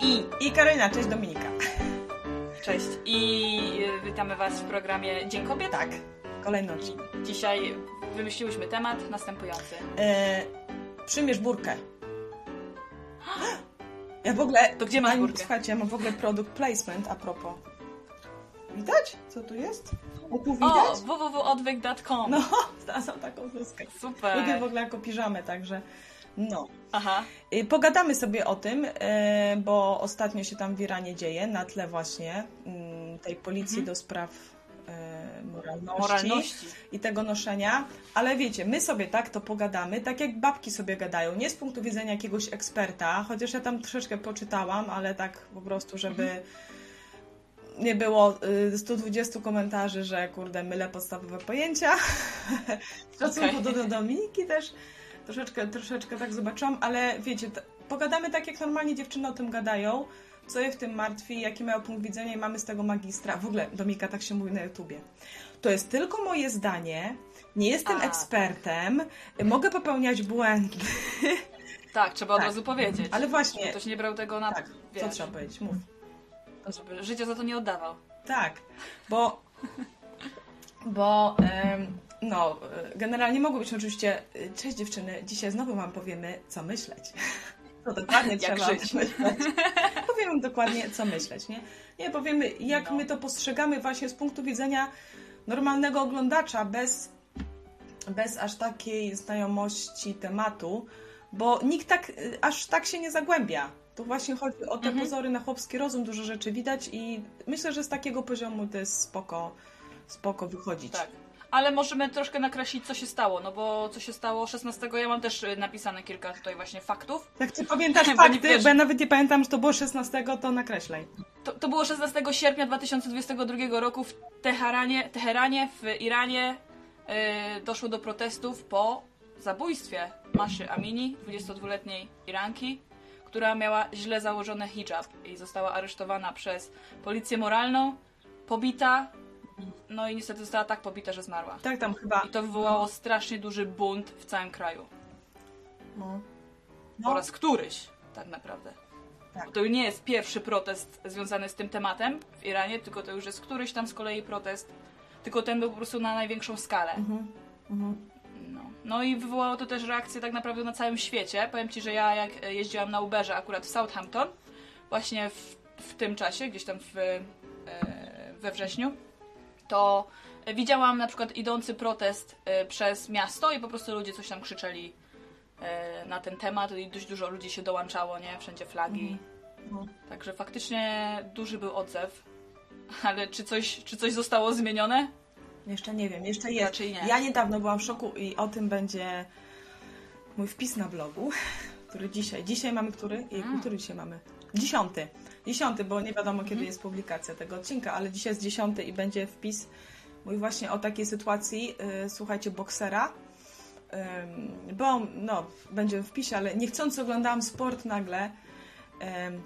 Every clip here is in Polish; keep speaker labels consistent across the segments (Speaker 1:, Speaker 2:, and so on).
Speaker 1: I...
Speaker 2: I Karolina, cześć Dominika.
Speaker 1: Cześć. I y, witamy Was w programie Dzień Kobiet.
Speaker 2: Tak, kolejny odcinek.
Speaker 1: Dzisiaj wymyśliłyśmy temat następujący.
Speaker 2: E, przymierz burkę. Ja w ogóle...
Speaker 1: To gdzie masz
Speaker 2: mam-
Speaker 1: burkę?
Speaker 2: Słuchajcie, ja mam w ogóle product placement a propos. Widać? Co tu jest? O, tu
Speaker 1: O,
Speaker 2: widać?
Speaker 1: www.odwyk.com.
Speaker 2: No, znalazłam taką bluzkę.
Speaker 1: Super.
Speaker 2: Lubię w ogóle jako piżamę, także no.
Speaker 1: Aha.
Speaker 2: Y, Pogadamy sobie o tym, e, bo ostatnio się tam w Iranie dzieje, na tle właśnie mm, tej policji
Speaker 1: Mhm.
Speaker 2: do spraw e, moralności,
Speaker 1: Moralności.
Speaker 2: i tego noszenia, ale wiecie, my sobie tak to pogadamy, tak jak babki sobie gadają, nie z punktu widzenia jakiegoś eksperta, chociaż ja tam troszeczkę poczytałam, ale tak po prostu, żeby
Speaker 1: Mhm.
Speaker 2: nie było y, 120 komentarzy, że kurde, mylę podstawowe pojęcia. W stosunku
Speaker 1: Okej.
Speaker 2: do Dominiki też troszeczkę, troszeczkę tak zobaczyłam, ale wiecie, pogadamy tak jak normalnie dziewczyny o tym gadają, co je w tym martwi, jaki mają punkt widzenia i mamy z tego magistra. W ogóle, Dominika, tak się mówi na YouTubie. To jest tylko moje zdanie, nie jestem
Speaker 1: A.
Speaker 2: ekspertem, mogę popełniać błędy,
Speaker 1: Tak, trzeba od
Speaker 2: Tak.
Speaker 1: razu powiedzieć.
Speaker 2: ale właśnie,
Speaker 1: Ktoś nie brał tego na...
Speaker 2: tak, co
Speaker 1: wiesz,
Speaker 2: trzeba powiedzieć, mów.
Speaker 1: żeby życie za to nie oddawał.
Speaker 2: Tak, bo, bo no, e, generalnie mogło być oczywiście, e, cześć dziewczyny, dzisiaj znowu Wam powiemy, co myśleć. To dokładnie
Speaker 1: Jak
Speaker 2: trzeba
Speaker 1: żyć.
Speaker 2: myśleć. Powiemy dokładnie, co myśleć, nie? Nie, powiemy, jak
Speaker 1: No.
Speaker 2: my to postrzegamy właśnie z punktu widzenia normalnego oglądacza, bez, bez aż takiej znajomości tematu, bo nikt tak, y, aż tak się nie zagłębia. Tu właśnie chodzi o te
Speaker 1: Mhm.
Speaker 2: pozory na chłopski rozum, dużo rzeczy widać i myślę, że z takiego poziomu to jest spoko, spoko wychodzić.
Speaker 1: Tak. Ale możemy troszkę nakreślić, co się stało, no bo co się stało 16, ja mam też y, napisane kilka tutaj właśnie faktów.
Speaker 2: Jak ty pamiętasz
Speaker 1: Bo nie
Speaker 2: fakty,
Speaker 1: wiesz-
Speaker 2: bo ja nawet nie pamiętam, że to było 16, to nakreślaj.
Speaker 1: To, to było 16 sierpnia 2022 roku w Teheranie, Teheranie w Iranie y, doszło do protestów po zabójstwie Maszy Amini, 22-letniej Iranki, która miała źle założony hijab i została aresztowana przez policję moralną, pobita, no i niestety została tak pobita, że zmarła.
Speaker 2: Tak, tam chyba.
Speaker 1: I to wywołało strasznie duży bunt w całym kraju.
Speaker 2: No.
Speaker 1: Po raz któryś, tak naprawdę.
Speaker 2: Tak.
Speaker 1: Bo to nie jest pierwszy protest związany z tym tematem w Iranie, tylko to już jest któryś tam z kolei protest. Tylko ten był po prostu na największą skalę.
Speaker 2: Mhm. Mhm.
Speaker 1: No. no i wywołało to też reakcję tak naprawdę na całym świecie. Powiem Ci, że ja jak jeździłam na Uberze akurat w Southampton, właśnie w, w tym czasie, gdzieś tam w, e, we wrześniu, to widziałam na przykład idący protest e, przez miasto i po prostu ludzie coś tam krzyczeli e, na ten temat i dość dużo ludzi się dołączało, nie? Wszędzie flagi.
Speaker 2: Mhm.
Speaker 1: Także faktycznie duży był odzew. Ale czy coś, czy coś zostało zmienione?
Speaker 2: Jeszcze nie wiem, jeszcze jest.
Speaker 1: Raczej nie.
Speaker 2: Ja niedawno byłam w szoku i o tym będzie mój wpis na blogu, który dzisiaj. Dzisiaj mamy który? Jejku,
Speaker 1: Mm.
Speaker 2: który dzisiaj mamy? Dziesiąty. Dziesiąty, bo nie wiadomo kiedy
Speaker 1: Mhm.
Speaker 2: jest publikacja tego odcinka, ale dzisiaj jest dziesiąty i będzie wpis mój właśnie o takiej sytuacji, yy, słuchajcie, boksera. Ym, bo no, będzie w wpisie, ale niechcący oglądałam sport nagle ym,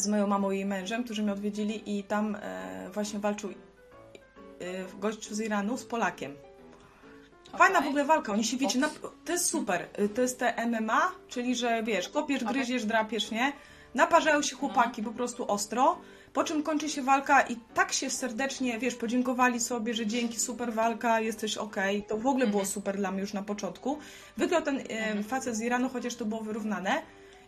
Speaker 2: z moją mamą i mężem, którzy mnie odwiedzili i tam e, właśnie walczył y, gościu z Iranu z Polakiem. Fajna
Speaker 1: Okej.
Speaker 2: w ogóle walka, oni się wiecie, na, to jest super. Y, To jest te MMA, czyli że wiesz, kopiesz,
Speaker 1: Okej.
Speaker 2: gryziesz, drapiesz, nie? Naparzają się chłopaki po prostu ostro, po czym kończy się walka i tak się serdecznie, wiesz, podziękowali sobie, że dzięki, super walka, jesteś okej. To w ogóle było super dla mnie już na początku. Wygrał ten e, facet z Iranu, chociaż to było wyrównane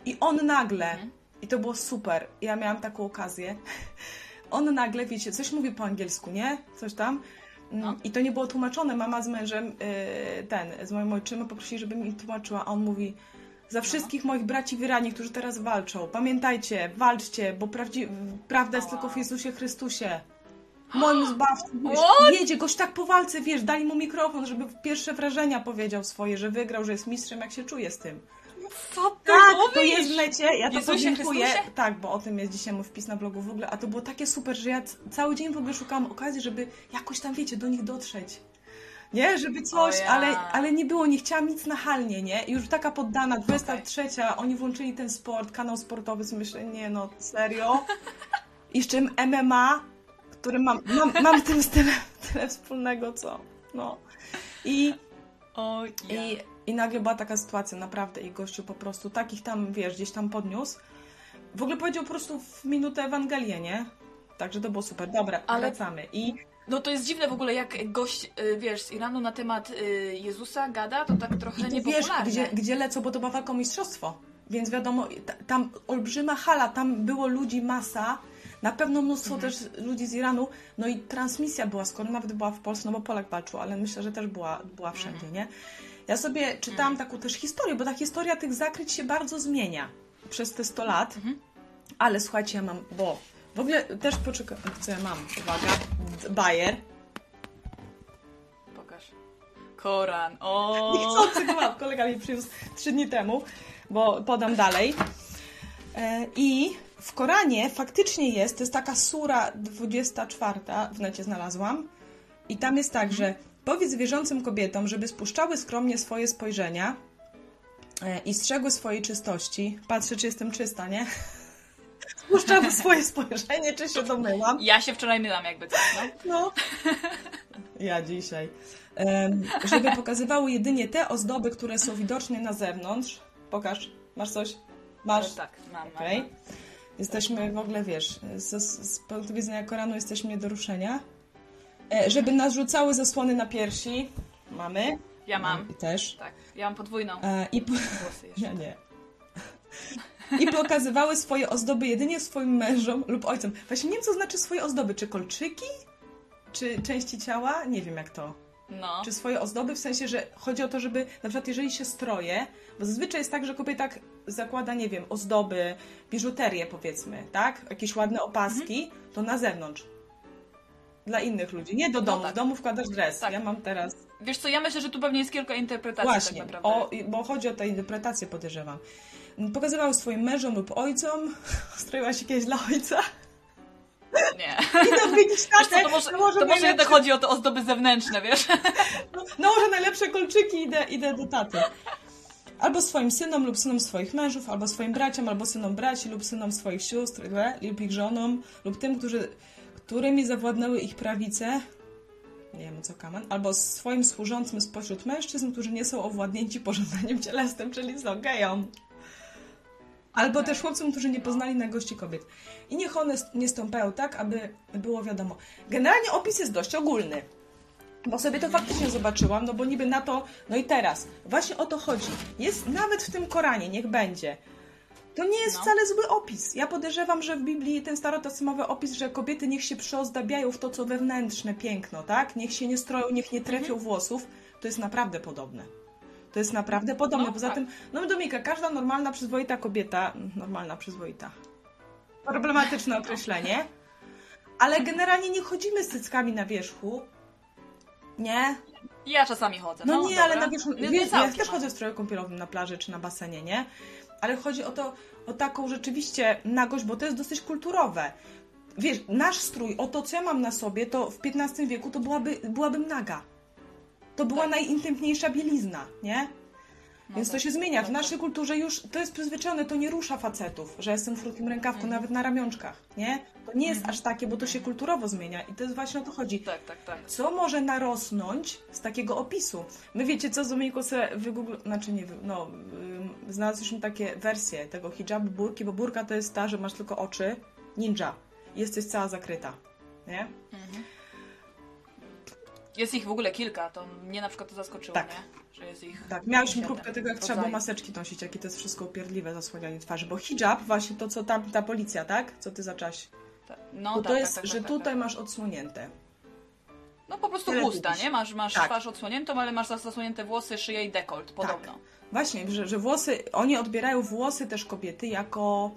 Speaker 2: i on nagle, i to było super, ja miałam taką okazję, on nagle, wiecie, coś mówi po angielsku, nie? Coś tam. Mm,
Speaker 1: No.
Speaker 2: I to nie było tłumaczone. Mama z mężem, yy, ten, z moim ojczymem poprosili, żeby mi tłumaczyła. A on mówi, za wszystkich moich braci w Iranie, którzy teraz walczą, pamiętajcie, walczcie, bo prawdzi- prawda jest tylko w Jezusie Chrystusie. Moim zbawcą, wiesz, jedzie goś tak po walce, wiesz, dali mu mikrofon, żeby pierwsze wrażenia powiedział swoje, że wygrał, że jest mistrzem, jak się czuje z tym.
Speaker 1: Co ty
Speaker 2: Tak,
Speaker 1: mówisz?
Speaker 2: to jest w necie, ja to
Speaker 1: Jezusie
Speaker 2: podziękuję.
Speaker 1: Chrystusie?
Speaker 2: Tak, bo o tym jest dzisiaj mój wpis na blogu w ogóle, a to było takie super, że ja cały dzień w ogóle szukałam okazji, żeby jakoś tam, wiecie, do nich dotrzeć. Nie, żeby coś,
Speaker 1: ja.
Speaker 2: ale, ale nie było, nie chciałam nic nachalnie, nie? I już taka poddana, 23, oni włączyli ten sport, kanał sportowy, co myślę, nie no, serio? Jeszcze MMA, który mam, mam, mam z tym tyle, tyle wspólnego, co, no. I
Speaker 1: O, ja.
Speaker 2: i, I nagle była taka sytuacja, naprawdę, i gościu po prostu takich tam, wiesz, gdzieś tam podniósł. w ogóle powiedział po prostu w minutę Ewangelię, nie? Także to było super. Dobra,
Speaker 1: Ale-
Speaker 2: wracamy. I
Speaker 1: No to jest dziwne w ogóle, jak gość, y, wiesz, z Iranu na temat y, Jezusa gada, to tak trochę
Speaker 2: I ty wiesz, gdzie, gdzie lecą, bo to była walka o mistrzostwo. Więc wiadomo, ta, tam olbrzyma hala, tam było ludzi masa, na pewno mnóstwo
Speaker 1: Mhm.
Speaker 2: też ludzi z Iranu, no i transmisja była, skoro nawet była w Polsce, no bo Polak walczył, ale myślę, że też była, była wszędzie, nie? Ja sobie czytałam
Speaker 1: Mhm.
Speaker 2: taką też historię, bo ta historia tych zakryć się bardzo zmienia przez te 100 lat,
Speaker 1: Mhm.
Speaker 2: ale słuchajcie, ja mam, bo w ogóle też poczekaj, co ja mam, uwaga, Bayer,
Speaker 1: Pokaż. Koran, o.
Speaker 2: Niechcący go mam. Kolega mi przyniósł trzy dni temu, bo podam dalej. E, I w Koranie faktycznie jest, to jest taka sura 24, w necie znalazłam. I tam jest tak, że powiedz wierzącym kobietom, żeby spuszczały skromnie swoje spojrzenia e, i strzegły swojej czystości. Patrzę, czy jestem czysta, nie? Spuszczam swoje spojrzenie, czy się domyłam.
Speaker 1: Ja się wczoraj myłam jakby coś, no.
Speaker 2: No. Ja dzisiaj. Em, żeby pokazywały jedynie te ozdoby, które są widoczne na zewnątrz. Pokaż. Masz coś? Masz?
Speaker 1: Tak, mam, mam.
Speaker 2: Jesteśmy w ogóle, wiesz, z, z punktu widzenia Koranu jesteśmy nie do ruszenia. E, żeby nas rzucały zasłony na piersi. Mamy.
Speaker 1: Ja mam.
Speaker 2: I też.
Speaker 1: Tak, ja mam podwójną.
Speaker 2: E, I, po... Ja nie. I pokazywały swoje ozdoby jedynie swoim mężom lub ojcom. Właśnie nie wiem, co znaczy swoje ozdoby. Czy kolczyki? Czy części ciała? Nie wiem, jak to.
Speaker 1: No.
Speaker 2: Czy swoje ozdoby, w sensie, że chodzi o to, żeby na przykład jeżeli się stroje, bo zazwyczaj jest tak, że kobieta tak zakłada, nie wiem, ozdoby, biżuterię powiedzmy, tak? Jakieś ładne opaski, to na zewnątrz. Dla innych ludzi, nie do
Speaker 1: No
Speaker 2: domu.
Speaker 1: tak.
Speaker 2: W domu wkładasz dres.
Speaker 1: Tak.
Speaker 2: Ja mam teraz
Speaker 1: Wiesz co, ja myślę, że tu pewnie jest kilka interpretacji
Speaker 2: Właśnie,
Speaker 1: tak naprawdę.
Speaker 2: o, bo chodzi o tę interpretację, podejrzewam. Pokazywały swoim mężom lub ojcom, stroiła się kiedyś dla ojca.
Speaker 1: Nie.
Speaker 2: I to widzisz
Speaker 1: co, to może, to może
Speaker 2: najlepsze,
Speaker 1: jednak chodzi o te ozdoby zewnętrzne, wiesz?
Speaker 2: nałożę najlepsze kolczyki idę, idę do taty. Albo swoim synom lub synom swoich mężów, albo swoim braciom, albo synom braci lub synom swoich sióstr, le, lub ich żonom, lub tym, którzy, którymi zawładnęły ich prawice, nie wiem co kaman, albo swoim służącym spośród mężczyzn, którzy nie są owładnięci pożądaniem cielesnym, czyli są gejom. Albo też chłopcom, którzy nie poznali nagości kobiet. I niech one nie stąpają tak, aby było wiadomo. Generalnie opis jest dość ogólny. Bo sobie to faktycznie zobaczyłam, no bo niby na to, no i teraz, właśnie o to chodzi. Jest nawet w tym Koranie, niech będzie. To nie jest
Speaker 1: No.
Speaker 2: wcale zły opis. Ja podejrzewam, że w Biblii ten starotestamentowy opis, że kobiety niech się przyozdabiają w to, co wewnętrzne piękno, tak? Niech się nie stroją, niech nie trefią włosów, to jest naprawdę podobne. To jest naprawdę podobne.
Speaker 1: No,
Speaker 2: Poza
Speaker 1: tak.
Speaker 2: tym, no Dominika, każda normalna, przyzwoita kobieta, normalna, przyzwoita, problematyczne określenie, ale generalnie nie chodzimy z cyckami na wierzchu, nie?
Speaker 1: Ja czasami chodzę.
Speaker 2: No,
Speaker 1: No,
Speaker 2: nie,
Speaker 1: dobra.
Speaker 2: ale na wierzchu,
Speaker 1: Nie,
Speaker 2: wiesz, ja też
Speaker 1: ale-
Speaker 2: chodzę w stroju kąpielowym na plaży czy na basenie, nie? Ale chodzi o to, o taką rzeczywiście nagość, bo to jest dosyć kulturowe. Wiesz, nasz strój, o to co ja mam na sobie, to w XV wieku to byłaby, byłabym naga. To była
Speaker 1: Tak.
Speaker 2: najintymniejsza bielizna, nie?
Speaker 1: No
Speaker 2: Więc to
Speaker 1: tak.
Speaker 2: się zmienia. W
Speaker 1: No
Speaker 2: naszej kulturze już to jest przyzwyczajone, to nie rusza facetów, że jestem w krótkim rękawku,
Speaker 1: Mhm.
Speaker 2: nawet na ramionczkach, nie? To nie jest aż takie, bo to się kulturowo zmienia i to jest właśnie o to chodzi.
Speaker 1: Tak, tak, tak.
Speaker 2: Co może narosnąć z takiego opisu? My wiecie co, z Dominiką sobie wygoogl... Znaczy nie, no, ym, znalazłyśmy takie wersje tego hijabu, burki, bo burka to jest ta, że masz tylko oczy, ninja. Jesteś cała zakryta, nie?
Speaker 1: Mhm. Jest ich w ogóle kilka, to mnie na przykład to zaskoczyło,
Speaker 2: Tak.
Speaker 1: nie? Że jest ich
Speaker 2: Tak, miałyśmy próbkę tego, jak trzeba było maseczki nosić, jakie to jest wszystko upierdliwe zasłanianie twarzy, bo hijab, właśnie to, co tam ta policja, tak? Co ty zaczęłaś?
Speaker 1: Tak. No
Speaker 2: Bo
Speaker 1: tak,
Speaker 2: to
Speaker 1: tak,
Speaker 2: jest,
Speaker 1: tak,
Speaker 2: że
Speaker 1: tak, tak,
Speaker 2: tutaj
Speaker 1: tak.
Speaker 2: masz odsłonięte.
Speaker 1: No po prostu
Speaker 2: Tyle widzisz.
Speaker 1: nie? Masz, masz
Speaker 2: Tak.
Speaker 1: twarz odsłoniętą, ale masz zasłonięte włosy, szyję i dekolt, podobno.
Speaker 2: Właśnie, że, że włosy, oni odbierają włosy też kobiety jako,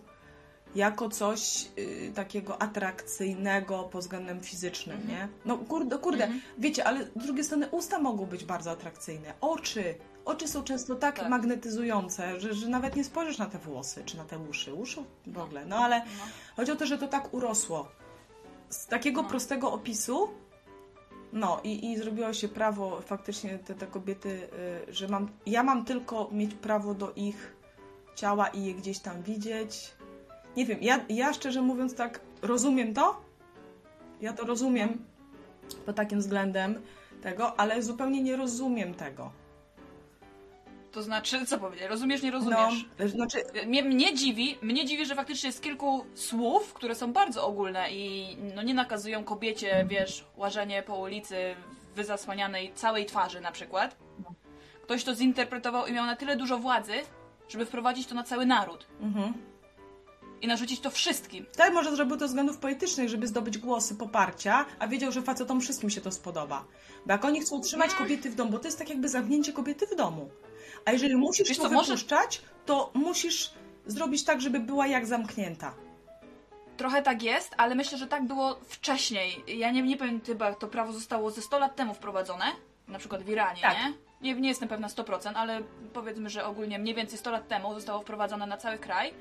Speaker 2: jako coś y, takiego atrakcyjnego pod względem fizycznym,
Speaker 1: Mhm.
Speaker 2: nie? No kurde, kurde
Speaker 1: Mhm.
Speaker 2: wiecie, ale z drugiej strony usta mogą być bardzo atrakcyjne. Oczy, oczy są często tak,
Speaker 1: Tak.
Speaker 2: magnetyzujące, że, że nawet nie spojrzysz na te włosy, czy na te uszy, uszy w ogóle, no ale
Speaker 1: No.
Speaker 2: chodzi o to, że to tak urosło. Z takiego
Speaker 1: No.
Speaker 2: prostego opisu no i, i zrobiło się prawo faktycznie te, te kobiety, y, że mam, ja mam tylko mieć prawo do ich ciała i je gdzieś tam widzieć. Nie wiem, ja, ja szczerze mówiąc tak rozumiem to. Ja to rozumiem pod takim względem tego, ale zupełnie nie rozumiem tego.
Speaker 1: To znaczy, co powiedzieć? Rozumiesz, nie rozumiesz?
Speaker 2: No, znaczy,
Speaker 1: Mnie, mnie dziwi, mnie dziwi, że faktycznie jest kilku słów, które są bardzo ogólne i no nie nakazują kobiecie, wiesz, łażenie po ulicy wyzasłanianej całej twarzy na przykład. Ktoś to zinterpretował i miał na tyle dużo władzy, żeby wprowadzić to na cały naród.
Speaker 2: mhm.
Speaker 1: I narzucić to wszystkim.
Speaker 2: Tak, może zrobił to ze względów politycznych, żeby zdobyć głosy poparcia, a wiedział, że facetom wszystkim się to spodoba. Bo jak oni chcą trzymać kobiety w domu, bo to jest tak jakby zamknięcie kobiety w domu. A jeżeli musisz
Speaker 1: Wiesz
Speaker 2: to
Speaker 1: co, może-
Speaker 2: wypuszczać, to musisz zrobić tak, żeby była jak zamknięta.
Speaker 1: Trochę tak jest, ale myślę, że tak było wcześniej. Ja nie, nie powiem chyba, to prawo zostało ze 100 lat temu wprowadzone, na przykład w Iranie,
Speaker 2: Tak.
Speaker 1: nie? nie? Nie jestem pewna 100%, ale powiedzmy, że ogólnie mniej więcej 100 lat temu zostało wprowadzone na cały kraj.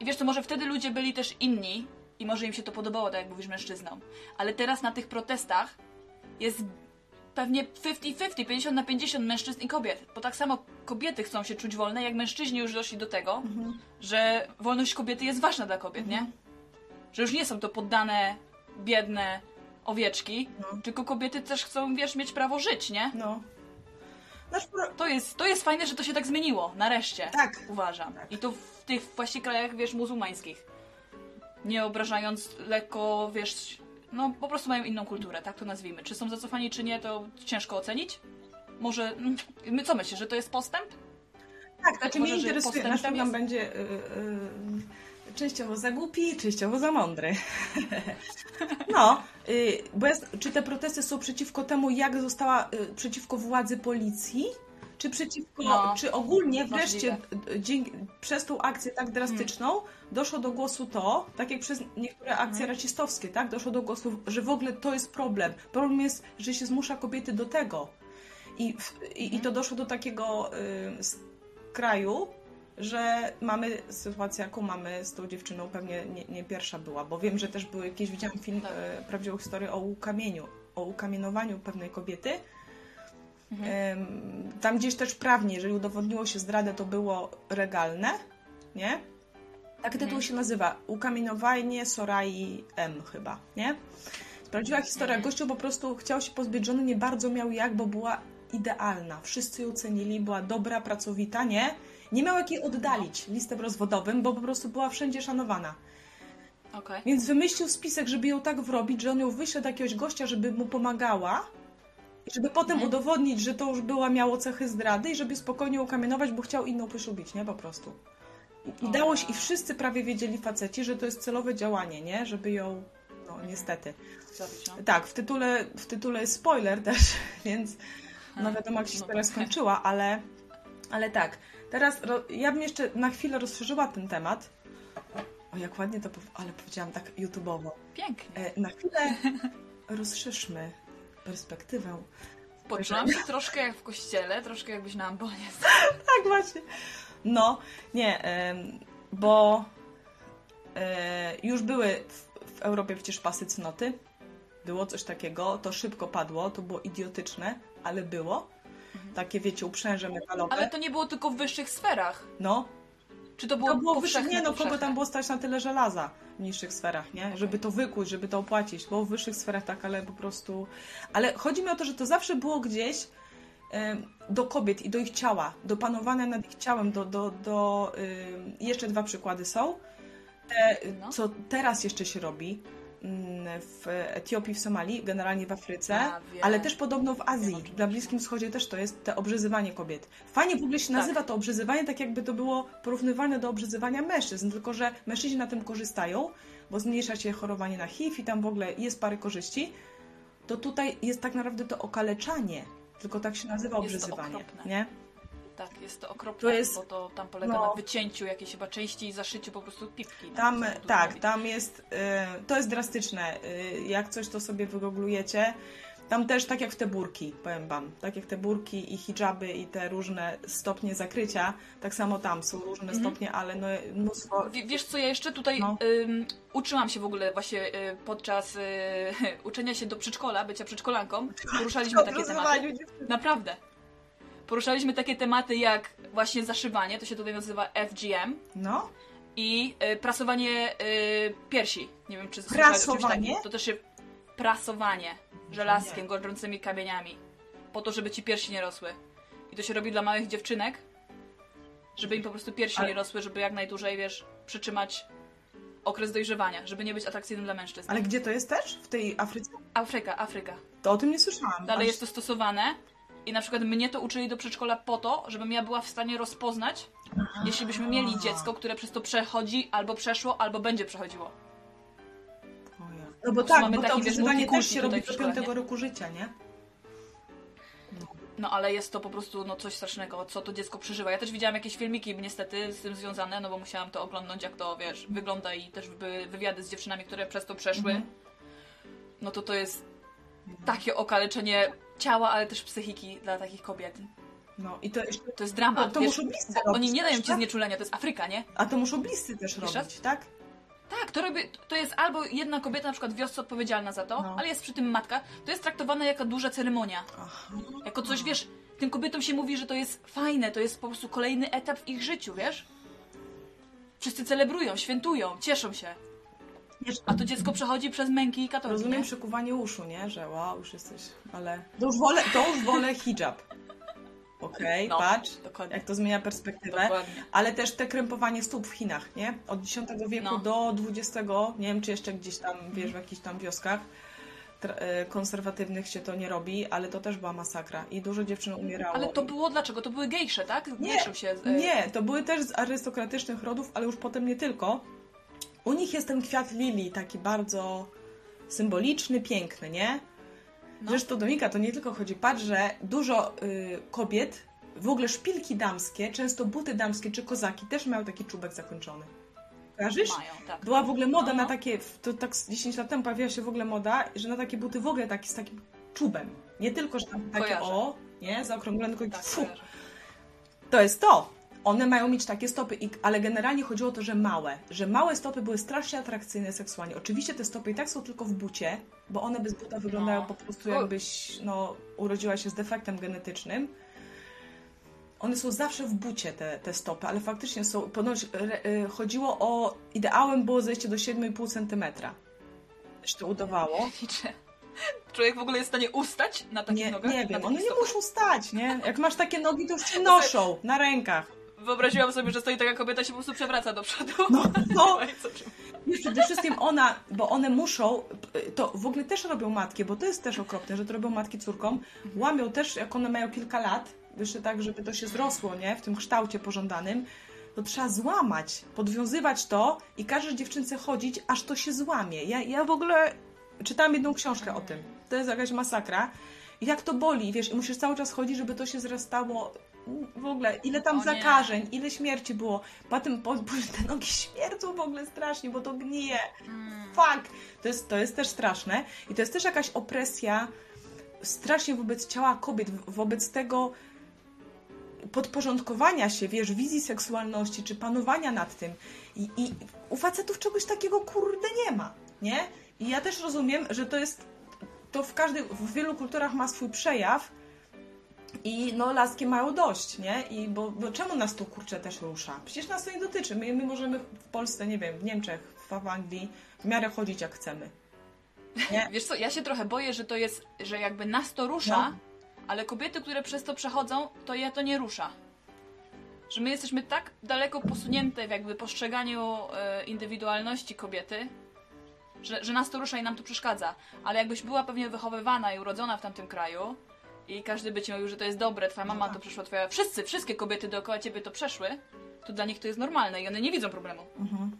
Speaker 1: I wiesz co, może wtedy ludzie byli też inni i może im się to podobało, tak jak mówisz mężczyznom. Ale teraz na tych protestach jest pewnie 50-50, 50 na 50 mężczyzn i kobiet. Bo tak samo kobiety chcą się czuć wolne, jak mężczyźni już doszli do tego, że wolność kobiety jest ważna dla kobiet, nie? Że już nie są to poddane, biedne owieczki,
Speaker 2: No.
Speaker 1: tylko kobiety też chcą, wiesz, mieć prawo żyć, nie?
Speaker 2: No. Pro...
Speaker 1: To jest, to jest fajne, że to się tak zmieniło, nareszcie.
Speaker 2: Tak.
Speaker 1: Uważam. I to w tych właśnie krajach, wiesz, muzułmańskich. Nie obrażając lekko, wiesz, no po prostu mają inną kulturę, tak to nazwijmy. Czy są zacofani, czy nie, to ciężko ocenić. Może, mm, my co myślisz, że to jest postęp?
Speaker 2: Tak, znaczy mnie
Speaker 1: Może, że
Speaker 2: interesuje, program
Speaker 1: jest?
Speaker 2: będzie y, y, częściowo za głupi, częściowo za mądry. no, y, bo jest, czy te protesty są przeciwko temu, jak została, y, przeciwko władzy policji, czy przeciwko,
Speaker 1: No,
Speaker 2: czy ogólnie wreszcie y, dzięki, przez tą akcję tak drastyczną doszło do głosu to, tak jak przez niektóre akcje
Speaker 1: Mhm.
Speaker 2: rasistowskie, tak, doszło do głosu, że w ogóle to jest problem. Problem jest, że się zmusza kobiety do tego. I, i, i to
Speaker 1: Mhm.
Speaker 2: doszło do takiego y, kraju, że mamy sytuację, jaką mamy z tą dziewczyną, pewnie nie, nie pierwsza była, bo wiem, że też były jakieś, widziałam film,
Speaker 1: Tak.
Speaker 2: e, prawdziwą historię o ukamieniu, o ukamienowaniu pewnej kobiety.
Speaker 1: Mhm.
Speaker 2: Em, Tam gdzieś też prawnie, jeżeli udowodniło się zdradę, to było legalne, nie? Tak tytuł
Speaker 1: Mhm.
Speaker 2: się nazywa Ukamienowanie Sorai M chyba, nie? Prawdziwa historia.
Speaker 1: Mhm.
Speaker 2: Gościu po prostu chciał się pozbyć żony, nie bardzo miał jak, bo była idealna. Wszyscy ją cenili, była dobra, pracowita, nie? Nie miał jak jej oddalić listem rozwodowym, bo po prostu była wszędzie szanowana.
Speaker 1: Okej.
Speaker 2: Więc wymyślił spisek, żeby ją tak wrobić, że on ją wyśle do jakiegoś gościa, żeby mu pomagała, żeby potem
Speaker 1: Mhm.
Speaker 2: udowodnić, że to już była, miało cechy zdrady i żeby spokojnie ukamienować, bo chciał inną poślubić, nie? Po prostu. I, i dało się, i wszyscy prawie wiedzieli faceci, że to jest celowe działanie, nie? Żeby ją, no niestety.
Speaker 1: No.
Speaker 2: Tak, w tytule, w tytule jest spoiler też, więc no wiadomo jak się
Speaker 1: No
Speaker 2: historia
Speaker 1: tak.
Speaker 2: skończyła, ale, ale tak. Teraz ja bym jeszcze na chwilę rozszerzyła ten temat. O, jak ładnie to, ale powiedziałam tak YouTube'owo.
Speaker 1: Pięknie.
Speaker 2: E, na chwilę rozszerzmy perspektywę.
Speaker 1: Poczułam się troszkę jak w kościele, troszkę jakbyś na ambonie.
Speaker 2: Tak właśnie. No, nie, bo e, już były w Europie przecież pasy cnoty. Było coś takiego, to szybko padło, to było idiotyczne, ale było. Takie, wiecie, uprzęże metalowe.
Speaker 1: Ale to nie było tylko w wyższych sferach.
Speaker 2: No,
Speaker 1: Czy to było,
Speaker 2: to było
Speaker 1: powszechne?
Speaker 2: nie no, kogo tam było stać na tyle żelaza w niższych sferach, nie? Żeby to wykuć, żeby to opłacić. Było w wyższych sferach tak, ale po prostu... Ale chodzi mi o to, że to zawsze było gdzieś do kobiet i do ich ciała, do panowania nad ich ciałem, do... do, do ym, jeszcze dwa przykłady są. Te,
Speaker 1: No.
Speaker 2: Co teraz jeszcze się robi w Etiopii, w Somalii, generalnie w Afryce,
Speaker 1: A,
Speaker 2: ale też podobno w Azji,
Speaker 1: Wiem,
Speaker 2: na. Bliskim Wschodzie też to jest te obrzyzywanie kobiet. Fajnie w ogóle się
Speaker 1: Tak.
Speaker 2: nazywa to obrzyzywanie, tak jakby to było porównywane do obrzyzywania mężczyzn, tylko że mężczyźni na tym korzystają, bo zmniejsza się chorowanie na HIV i tam w ogóle jest parę korzyści, to tutaj jest tak naprawdę to okaleczanie, tylko tak się nazywa obrzyzywanie, nie?
Speaker 1: Tak, jest to okropne,
Speaker 2: To jest-
Speaker 1: bo to tam polega
Speaker 2: no.
Speaker 1: na wycięciu jakiejś chyba części i zaszyciu po prostu pipki. no,
Speaker 2: Tam, tak, tam jest, y, to jest drastyczne. Y, jak coś, to sobie wygooglujecie. Tam też, tak jak w te burki, powiem wam, tak jak te burki i hijaby i te różne stopnie zakrycia, tak samo tam są różne
Speaker 1: Mhm.
Speaker 2: stopnie, ale no, mnóstwo...
Speaker 1: W- Wiesz co, ja jeszcze tutaj
Speaker 2: No.
Speaker 1: uczyłam się w ogóle właśnie y, podczas y, uczenia się do przedszkola, bycia przedszkolanką. Poruszaliśmy takie tematy. Naprawdę. Poruszaliśmy takie tematy jak właśnie zaszywanie, to się tutaj nazywa FGM
Speaker 2: No,
Speaker 1: i y, prasowanie y, piersi. Nie wiem, czy
Speaker 2: Prasowanie?
Speaker 1: To też się prasowanie żelazkiem, gorącymi kamieniami. Po to, żeby ci piersi nie rosły. I to się robi dla małych dziewczynek, żeby im po prostu piersi
Speaker 2: Ale-
Speaker 1: nie rosły, żeby jak najdłużej, wiesz, przytrzymać okres dojrzewania, żeby nie być atrakcyjnym dla mężczyzn.
Speaker 2: Ale gdzie to jest też? W tej Afryce?
Speaker 1: Afryka, Afryka.
Speaker 2: To o tym nie słyszałam.
Speaker 1: Dalej
Speaker 2: Aż-
Speaker 1: jest to stosowane i na przykład mnie to uczyli do przedszkola po to, żebym ja była w stanie rozpoznać, jeśli byśmy mieli dziecko, które przez to przechodzi, albo przeszło, albo będzie przechodziło.
Speaker 2: No bo tak,
Speaker 1: mamy
Speaker 2: bo to obrzyzywanie też się robi do piątego
Speaker 1: nie?
Speaker 2: roku życia, nie?
Speaker 1: No ale jest to po prostu no, coś strasznego, co to dziecko przeżywa. Ja też widziałam jakieś filmiki niestety z tym związane, no bo musiałam to oglądnąć, jak to, wiesz, wygląda i też wy, wywiady z dziewczynami, które przez to przeszły.
Speaker 2: Mhm.
Speaker 1: No to to jest takie okaleczenie ciała, ale też psychiki dla takich kobiet.
Speaker 2: No i to jeszcze...
Speaker 1: To jest dramat,
Speaker 2: To
Speaker 1: wiesz,
Speaker 2: muszą bliscy robić
Speaker 1: oni nie dają ci
Speaker 2: tak?
Speaker 1: znieczulenia, to jest Afryka, nie?
Speaker 2: A to muszą bliscy też robić, tak?
Speaker 1: Tak, to, robi, to jest albo jedna kobieta na przykład w wiosce odpowiedzialna za to,
Speaker 2: No.
Speaker 1: ale jest przy tym matka. To jest traktowane jako duża ceremonia.
Speaker 2: Aha.
Speaker 1: Jako coś, wiesz, tym kobietom się mówi, że to jest fajne, to jest po prostu kolejny etap w ich życiu, wiesz? Wszyscy celebrują, świętują, cieszą się.
Speaker 2: Wiesz,
Speaker 1: A to dziecko przechodzi przez męki i katoki,
Speaker 2: Rozumiem
Speaker 1: nie?
Speaker 2: przykuwanie uszu, nie? Że wow, już jesteś, ale... To już wolę, to już wolę hijab. Okej,
Speaker 1: No,
Speaker 2: patrz,
Speaker 1: dokładnie.
Speaker 2: jak to zmienia perspektywę.
Speaker 1: Dokładnie.
Speaker 2: Ale też te krępowanie stóp w Chinach, nie? Od X wieku
Speaker 1: No.
Speaker 2: do XX, nie wiem czy jeszcze gdzieś tam, wiesz, w jakichś tam wioskach e, konserwatywnych się to nie robi, ale to też była masakra i dużo dziewczyn umierało.
Speaker 1: Ale to było dlaczego? To były gejsze, tak?
Speaker 2: Nie,
Speaker 1: Gejszą się. e,
Speaker 2: Nie, to były też z arystokratycznych rodów, ale już potem nie tylko. U nich jest ten kwiat lilii, taki bardzo symboliczny, piękny, nie?
Speaker 1: No.
Speaker 2: Zresztą Dominika, to nie tylko chodzi, patrz, że dużo y, kobiet, w ogóle szpilki damskie, często buty damskie czy kozaki też mają taki czubek zakończony. Kojarzysz?
Speaker 1: Mają, tak.
Speaker 2: Była w ogóle moda
Speaker 1: No.
Speaker 2: na takie, to tak z 10 lat temu pojawiła się w ogóle moda, że na takie buty w ogóle taki, z takim czubem. Nie tylko, że tam takie
Speaker 1: Kojarzę.
Speaker 2: o, nie, zaokrąglone, tylko
Speaker 1: Tak,
Speaker 2: fu, to jest to. One mają mieć takie stopy, i, ale generalnie chodziło o to, że małe. Że małe stopy były strasznie atrakcyjne seksualnie. Oczywiście te stopy i tak są tylko w bucie, bo one bez buta wyglądają
Speaker 1: No.
Speaker 2: po prostu jakbyś no, urodziła się z defektem genetycznym. One są zawsze w bucie, te, te stopy, ale faktycznie są. Ponoć re, y, chodziło o. Ideałem było zejście do 7,5 cm. Się to udawało.
Speaker 1: Człowiek w ogóle jest w stanie ustać na takich
Speaker 2: Nie,
Speaker 1: nogach?
Speaker 2: nie wiem, one nie muszą stać, nie? Jak masz takie nogi, to już się noszą na rękach.
Speaker 1: Wyobraziłam sobie, że stoi taka kobieta i się po prostu przewraca do przodu.
Speaker 2: No, no.
Speaker 1: Czym?
Speaker 2: Wiesz, przede wszystkim ona, bo one muszą, to w ogóle też robią matki, bo to jest też okropne, że to robią matki córkom, łamią też, jak one mają kilka lat, jeszcze tak, żeby to się zrosło, nie, w tym kształcie pożądanym, to trzeba złamać, podwiązywać to i każesz dziewczynce chodzić, aż to się złamie. Ja, ja w ogóle czytałam jedną książkę o tym. To jest jakaś masakra. I jak to boli, wiesz, i musisz cały czas chodzić, żeby to się zrastało. W ogóle, ile tam zakażeń, ile śmierci było. Potem po, po, te nogi śmierdzą w ogóle strasznie, bo to gnije. Fuck! To jest, to jest też straszne. I to jest też jakaś opresja strasznie wobec ciała kobiet, wo- wobec tego podporządkowania się, wiesz, wizji seksualności, czy panowania nad tym. I, i u facetów czegoś takiego kurde nie ma, nie? I ja też rozumiem, że to jest, to w każdej, w wielu kulturach ma swój przejaw i no laski mają dość, nie? I bo, bo czemu nas to kurczę też rusza? Przecież nas to nie dotyczy. My, my możemy w Polsce, nie wiem, w Niemczech, w w Anglii w miarę chodzić jak chcemy. Nie?
Speaker 1: Wiesz co, ja się trochę boję, że to jest, że jakby nas to rusza,
Speaker 2: No.
Speaker 1: ale kobiety, które przez to przechodzą, to je to nie rusza. Że my jesteśmy tak daleko posunięte w jakby postrzeganiu e, indywidualności kobiety, że, że nas to rusza i nam to przeszkadza. Ale jakbyś była pewnie wychowywana i urodzona w tamtym kraju i każdy by ci mówił, że to jest dobre, twoja mama to przeszła, twoja... Wszyscy, wszystkie kobiety dookoła ciebie to przeszły, to dla nich to jest normalne i one nie widzą problemu.
Speaker 2: Mhm.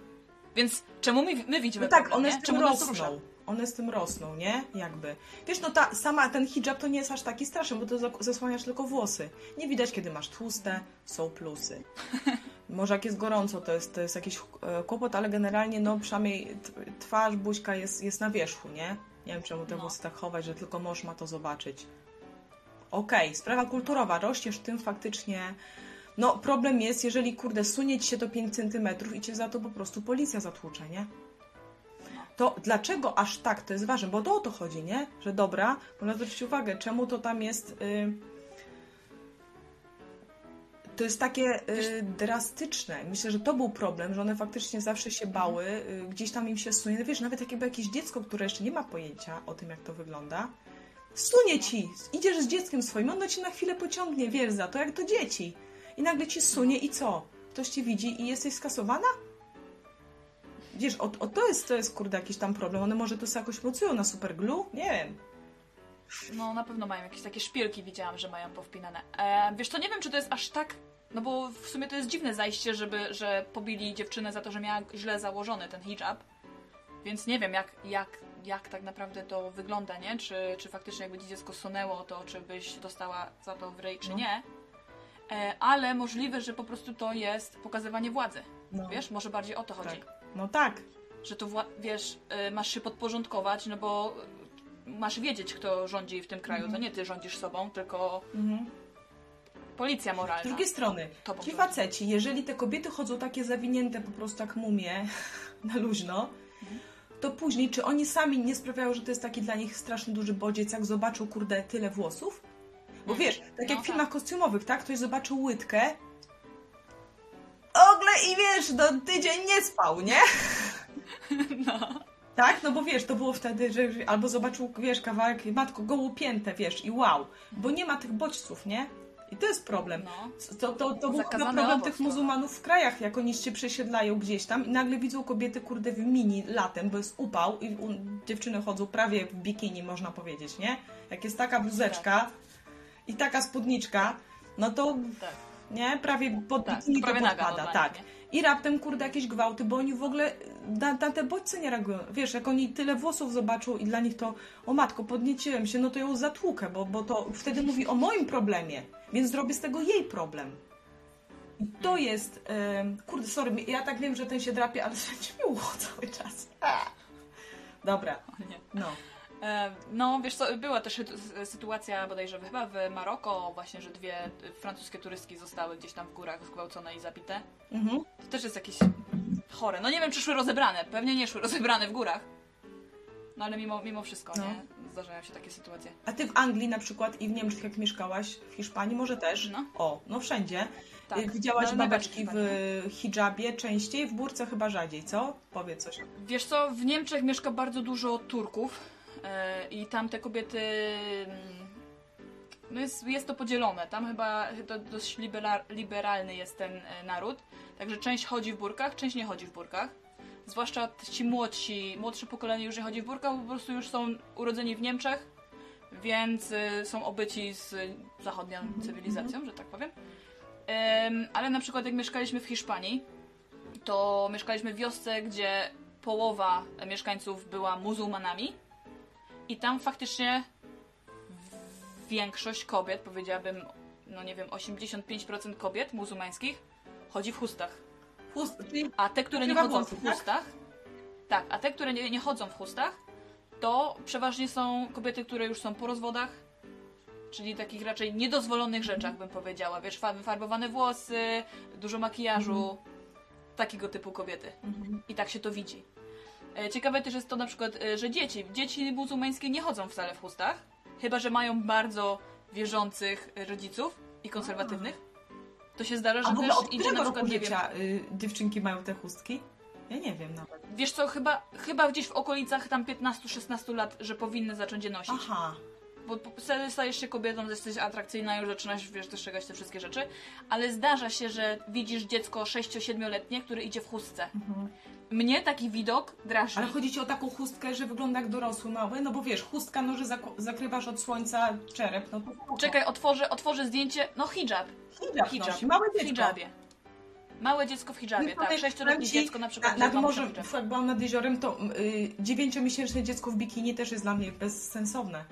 Speaker 1: Więc czemu my, my widzimy
Speaker 2: No tak,
Speaker 1: problem,
Speaker 2: one z tym
Speaker 1: Czemu
Speaker 2: rosną. One z tym rosną, nie? Jakby. Wiesz, no ta sama ten hijab to nie jest aż taki straszny, bo to zasłaniasz tylko włosy. Nie widać, kiedy masz tłuste, są plusy. Może jak jest gorąco, to jest, to jest jakiś e, kłopot, ale generalnie, no przynajmniej twarz, buźka jest, jest na wierzchu, nie? Nie wiem, czemu te
Speaker 1: No.
Speaker 2: włosy tak chować, że tylko mąż ma to zobaczyć. Okej, sprawa kulturowa, rośniesz w tym faktycznie. No, problem jest, jeżeli kurde, sunie ci się to 5 centymetrów i cię za to po prostu policja zatłucze, nie? To dlaczego aż tak to jest ważne? Bo to o to chodzi, nie? Że dobra, można zwrócić uwagę, czemu to tam jest. Y... To jest takie y, drastyczne. Myślę, że to był problem, że one faktycznie zawsze się bały, y, gdzieś tam im się sunie. No wiesz, nawet jakby jakieś dziecko, które jeszcze nie ma pojęcia o tym, jak to wygląda, Sunie ci, idziesz z dzieckiem swoim, ono ci na chwilę pociągnie, wiesz za to, jak to dzieci. I nagle ci sunie i co? Ktoś cię widzi i jesteś skasowana? Wiesz, o, o to jest, to jest kurde jakiś tam problem. One może to sobie jakoś mocują na superglue? Nie wiem.
Speaker 1: No na pewno mają jakieś takie szpilki, widziałam, że mają powpinane. E, wiesz, to nie wiem, czy to jest aż tak. No bo w sumie to jest dziwne zajście, żeby, że pobili dziewczynę za to, że miała źle założony ten hijab. Więc nie wiem, jak, jak, jak tak naprawdę to wygląda, nie? Czy, czy faktycznie jakby ci dziecko sunęło, to czy byś dostała za to w ryj, czy
Speaker 2: No.
Speaker 1: nie. E, ale możliwe, że po prostu to jest pokazywanie władzy.
Speaker 2: No,
Speaker 1: Wiesz, może bardziej o to chodzi.
Speaker 2: tak. No tak.
Speaker 1: Że to, wiesz, y, masz się podporządkować, no bo masz wiedzieć, kto rządzi w tym kraju. To nie ty rządzisz sobą, tylko
Speaker 2: Mhm.
Speaker 1: policja
Speaker 2: Z
Speaker 1: moralna.
Speaker 2: drugiej strony,
Speaker 1: Tobą
Speaker 2: ci faceci, jeżeli te kobiety chodzą takie zawinięte po prostu jak mumie, na luźno, to później, czy oni sami nie sprawiają, że to jest taki dla nich strasznie duży bodziec, jak zobaczą, kurde, tyle włosów? Bo
Speaker 1: Mm.
Speaker 2: wiesz, tak jak
Speaker 1: No
Speaker 2: w filmach
Speaker 1: tak.
Speaker 2: kostiumowych, tak? Ktoś zobaczył łydkę, ogle i wiesz, no tydzień nie spał, nie?
Speaker 1: No.
Speaker 2: Tak? No bo wiesz, to było wtedy, że albo zobaczył, wiesz, kawałek, matko, gołupięte, wiesz, i wow. Bo nie ma tych bodźców, nie? I to jest problem.
Speaker 1: No.
Speaker 2: To, to, to był chyba problem tych muzułmanów w krajach, jak oni się przesiedlają gdzieś tam i nagle widzą kobiety, kurde, w mini latem, bo jest upał i u, dziewczyny chodzą prawie w bikini, można powiedzieć, nie? Jak jest taka bluzeczka i taka spódniczka, no to
Speaker 1: Tak.
Speaker 2: nie, prawie pod
Speaker 1: Tak,
Speaker 2: bikini
Speaker 1: to
Speaker 2: to
Speaker 1: prawie naga
Speaker 2: podpada,
Speaker 1: normalnie,
Speaker 2: tak. I raptem, kurde, jakieś gwałty, bo oni w ogóle na, na te bodźce nie reagują. Wiesz, jak oni tyle włosów zobaczą i dla nich to, o matko, podnieciłem się, no to ją zatłukę, bo, bo to wtedy mówi o moim problemie, więc zrobię z tego jej problem. I to jest, em, kurde, sorry, ja tak wiem, że ten się drapie, ale będzie miło cały czas. Dobra, no.
Speaker 1: E, No, wiesz co, była też sy- sytuacja bodajże chyba w Maroko właśnie, że dwie francuskie turystki zostały gdzieś tam w górach zgwałcone i zabite.
Speaker 2: Mhm.
Speaker 1: To też jest jakieś chore. No nie wiem, czy szły rozebrane. Pewnie nie szły rozebrane w górach. No ale mimo, mimo wszystko,
Speaker 2: No.
Speaker 1: nie? Zdarzają się takie sytuacje.
Speaker 2: A ty w Anglii na przykład i w Niemczech, jak mieszkałaś, w Hiszpanii może też?
Speaker 1: No.
Speaker 2: O, no wszędzie.
Speaker 1: Tak.
Speaker 2: Y, Widziałaś
Speaker 1: No,
Speaker 2: babeczki w hijabie częściej, w burce chyba rzadziej, co? Powiedz coś.
Speaker 1: Wiesz co, w Niemczech mieszka bardzo dużo Turków i tam te kobiety... mm, No jest, jest to podzielone. Tam chyba to dość libera, liberalny jest ten e, naród. Także część chodzi w burkach, część nie chodzi w burkach. Zwłaszcza ci młodsi, młodsze pokolenie już nie chodzi w burkach, bo po prostu już są urodzeni w Niemczech, więc y, są obyci z zachodnią cywilizacją, że tak powiem. Em, ale na przykład jak mieszkaliśmy w Hiszpanii, to mieszkaliśmy w wiosce, gdzie połowa mieszkańców była muzułmanami i tam faktycznie większość kobiet, powiedziałabym, no nie wiem, 85% kobiet muzułmańskich chodzi w chustach.
Speaker 2: Chust,
Speaker 1: A te, które nie chodzą w
Speaker 2: tak?
Speaker 1: chustach, tak, a te, które nie, nie chodzą w chustach, to przeważnie są kobiety, które już są po rozwodach, czyli takich raczej niedozwolonych rzeczach, bym powiedziała. Wiesz, fa- wyfarbowane włosy, dużo makijażu, takiego typu kobiety.
Speaker 2: Mhm.
Speaker 1: I tak się to widzi. E, Ciekawe też jest to na przykład, e, że dzieci, dzieci muzułmańskie nie chodzą wcale w chustach, chyba że mają bardzo wierzących e, rodziców i konserwatywnych. To się zdarza,
Speaker 2: A
Speaker 1: że
Speaker 2: w ogóle
Speaker 1: też
Speaker 2: od
Speaker 1: idzie
Speaker 2: którego
Speaker 1: na
Speaker 2: roku
Speaker 1: przykład, nie wiem,
Speaker 2: życia y, dziewczynki mają te chustki? Ja nie wiem nawet.
Speaker 1: Wiesz co, chyba, chyba gdzieś w okolicach tam 15-16 lat, że powinny zacząć je nosić.
Speaker 2: Aha.
Speaker 1: Bo po- wtedy stajesz się kobietą, jesteś atrakcyjna, już zaczynasz, wiesz, dostrzegać te wszystkie rzeczy. Ale zdarza się, że widzisz dziecko 6-7-letnie, które idzie w chustce.
Speaker 2: Mhm.
Speaker 1: Mnie taki widok drażni.
Speaker 2: Ale chodzi ci o taką chustkę, że wygląda jak dorosły mały? No bo wiesz, chustka, no że zak- zakrywasz od słońca czerep, no to.
Speaker 1: Czekaj, otworzę, otworzę zdjęcie. No hidżab.
Speaker 2: hijab,
Speaker 1: Hijab.
Speaker 2: nosi, małe
Speaker 1: W
Speaker 2: dziecko.
Speaker 1: hidżabie. Małe dziecko w hidżabie,
Speaker 2: No
Speaker 1: tak. Sześcioletnie
Speaker 2: ci,
Speaker 1: dziecko na przykład.
Speaker 2: Na, nad morzem, jak byłam nad jeziorem, to y, dziewięciomiesięczne dziecko w bikini też jest dla mnie bezsensowne.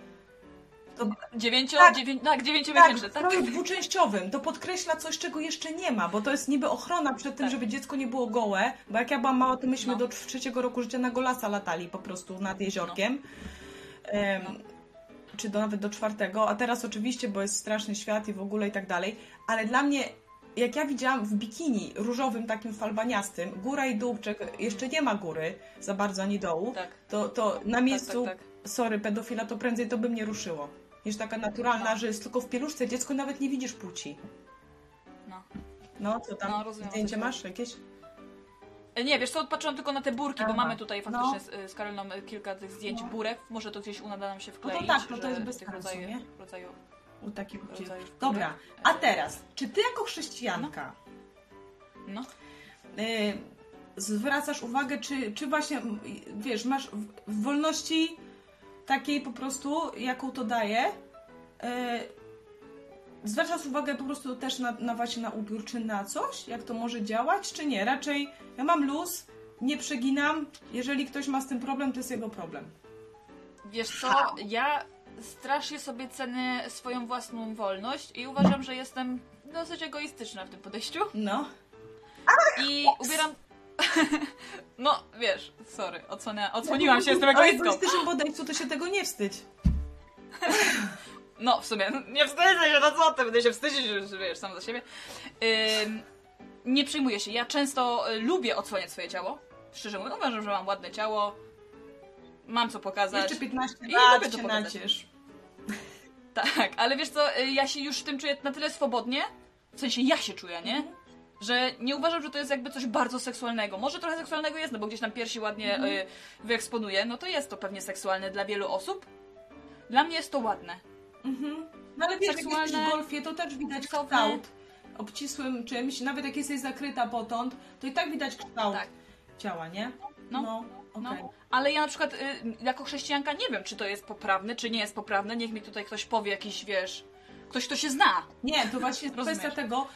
Speaker 2: To,
Speaker 1: Dziewięcio,
Speaker 2: Tak.
Speaker 1: dziewię, tak,
Speaker 2: tak, w
Speaker 1: tak?
Speaker 2: stroju dwuczęściowym. To podkreśla coś, czego jeszcze nie ma, bo to jest niby ochrona przed tym,
Speaker 1: Tak.
Speaker 2: żeby dziecko nie było gołe. Bo jak ja byłam mała, to myśmy
Speaker 1: No.
Speaker 2: do trzeciego roku życia na golasa latali po prostu nad jeziorkiem. Em,
Speaker 1: No.
Speaker 2: Czy do, nawet do czwartego, a teraz oczywiście, bo jest straszny świat i w ogóle i tak dalej. Ale dla mnie, jak ja widziałam w bikini różowym, takim falbaniastym, góra i dółczek, jeszcze nie ma góry za bardzo ani dołu,
Speaker 1: Tak.
Speaker 2: to, to na miejscu,
Speaker 1: tak,
Speaker 2: sorry, pedofila, to prędzej to by mnie ruszyło. Niż taka naturalna,
Speaker 1: No.
Speaker 2: że jest tylko w pieluszce dziecko, nawet nie widzisz płci.
Speaker 1: No.
Speaker 2: No, co tam?
Speaker 1: No, rozumiem,
Speaker 2: Zdjęcie
Speaker 1: ci
Speaker 2: masz jakieś?
Speaker 1: E, Nie, wiesz co, patrzyłam tylko na te burki, bo
Speaker 2: Aha.
Speaker 1: mamy tutaj faktycznie
Speaker 2: No.
Speaker 1: z, z e, kilka tych zdjęć
Speaker 2: No.
Speaker 1: burek. Może to gdzieś uda nam się wkleić.
Speaker 2: tak, no to jest bez
Speaker 1: tych
Speaker 2: sensu,
Speaker 1: rodzaju,
Speaker 2: nie?
Speaker 1: rodzaju
Speaker 2: U takich ludzi. Dobra,
Speaker 1: burek.
Speaker 2: a teraz, czy ty jako chrześcijanka
Speaker 1: No.
Speaker 2: y, zwracasz uwagę, czy, czy właśnie, wiesz, masz w wolności takiej po prostu, jaką to daje, y, zwracasz uwagę po prostu też na, na właśnie na ubiór, czy na coś, jak to może działać, czy nie? Raczej ja mam luz, nie przeginam, jeżeli ktoś ma z tym problem, to jest jego problem.
Speaker 1: Wiesz co, ja strasznie sobie cenię swoją własną wolność i uważam, że jestem dosyć egoistyczna w tym podejściu.
Speaker 2: No.
Speaker 1: I ubieram... No, wiesz, sorry, odsłania, odsłoniłam się, jestem
Speaker 2: Ale w egoistycznym podejściu to się tego nie wstydź.
Speaker 1: No, w sumie, nie wstydzę się, no co ty, będę się wstydzić, że wiesz, sam za siebie. Nie przejmuję się, ja często y, lubię odsłaniać swoje ciało. Szczerze mówiąc, uważam, że mam ładne ciało, mam co pokazać.
Speaker 2: Jeszcze 15
Speaker 1: I
Speaker 2: lat
Speaker 1: pokazać.
Speaker 2: naciesz.
Speaker 1: Tak, ale wiesz co, y, ja się już w tym czuję na tyle swobodnie, w sensie ja się czuję, nie? Że nie uważam, że to jest jakby coś bardzo seksualnego. Może trochę seksualnego jest, no bo gdzieś tam piersi ładnie y, wyeksponuje, no to jest to pewnie seksualne dla wielu osób. Dla mnie jest to ładne.
Speaker 2: Mhm. No ale wiesz, jak
Speaker 1: Seksualne,
Speaker 2: jesteś w golfie, to też widać kształt obcisłym czymś, nawet jak jesteś zakryta potąd, to i tak widać kształt
Speaker 1: Tak.
Speaker 2: ciała, nie?
Speaker 1: No.
Speaker 2: no okej.
Speaker 1: No, ale ja na przykład y, jako chrześcijanka nie wiem, czy to jest poprawne, czy nie jest poprawne. Niech mi tutaj ktoś powie jakiś, wiesz, ktoś, kto się zna.
Speaker 2: Nie, to właśnie jest kwestia tego,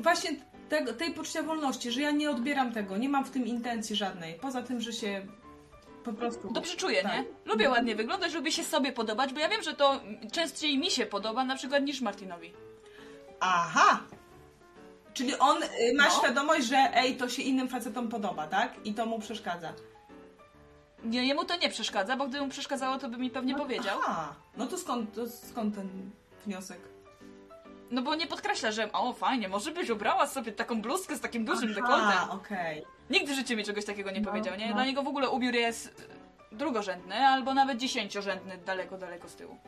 Speaker 2: właśnie tego, tej poczucia wolności, że ja nie odbieram tego, nie mam w tym intencji żadnej, poza tym, że się po prostu...
Speaker 1: Dobrze czuję,
Speaker 2: Tak.
Speaker 1: nie? Lubię ładnie wyglądać, lubię się sobie podobać, bo ja wiem, że to częściej mi się podoba na przykład niż Martinowi.
Speaker 2: Aha! Czyli on y, ma
Speaker 1: No.
Speaker 2: świadomość, że ej, to się innym facetom podoba, tak? I to mu przeszkadza.
Speaker 1: Nie, jemu to nie przeszkadza, bo gdyby mu przeszkadzało, to by mi pewnie powiedział.
Speaker 2: Aha, no to skąd, to skąd ten wniosek?
Speaker 1: No bo nie podkreśla, że o fajnie, może byś ubrała sobie taką bluzkę z takim dużym dekoltem.
Speaker 2: Okej.
Speaker 1: Nigdy w życiu mi czegoś takiego nie
Speaker 2: No,
Speaker 1: powiedział, nie?
Speaker 2: no.
Speaker 1: Dla niego w ogóle ubiór jest drugorzędny, albo nawet dziesięciorzędny, daleko, daleko z tyłu.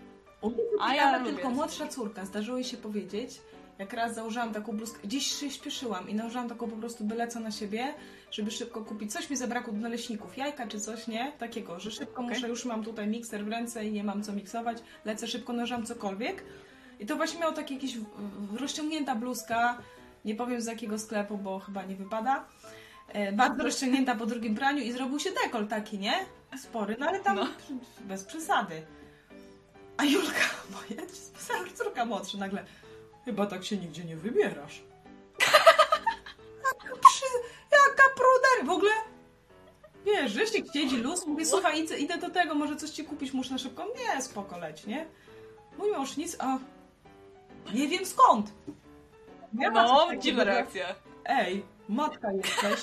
Speaker 1: A
Speaker 2: A
Speaker 1: ja
Speaker 2: ja
Speaker 1: lubię
Speaker 2: tylko młodsza córka, zdarzyło jej się powiedzieć, jak raz założyłam taką bluzkę, gdzieś się śpieszyłam i nałożyłam taką po prostu byle co na siebie, żeby szybko kupić. Coś mi zabrakło do naleśników, jajka czy coś, nie? Takiego, że szybko
Speaker 1: Okej.
Speaker 2: muszę, już mam tutaj mikser w ręce i nie mam co miksować, lecę szybko, nałożyłam cokolwiek. I to właśnie miało takie jakieś w- rozciągnięta bluzka, nie powiem z jakiego sklepu, bo chyba nie wypada. E, bardzo rozciągnięta po drugim praniu i zrobił się dekol taki, nie? Spory, no ale tam
Speaker 1: No.
Speaker 2: bez przesady. A Julka, moja córka młodsza nagle, chyba tak się nigdzie nie wybierasz. jaka, przy, jaka pruder, w ogóle wiesz, Rzeźnik siedzi luz, mówi, słuchaj, idę, idę do tego, może coś ci kupić, muszę na szybko. Nie, spoko, leć, nie? Mój mąż nic, a nie wiem skąd. Nie ma
Speaker 1: No, dziwna reakcja.
Speaker 2: Ej, matka jesteś.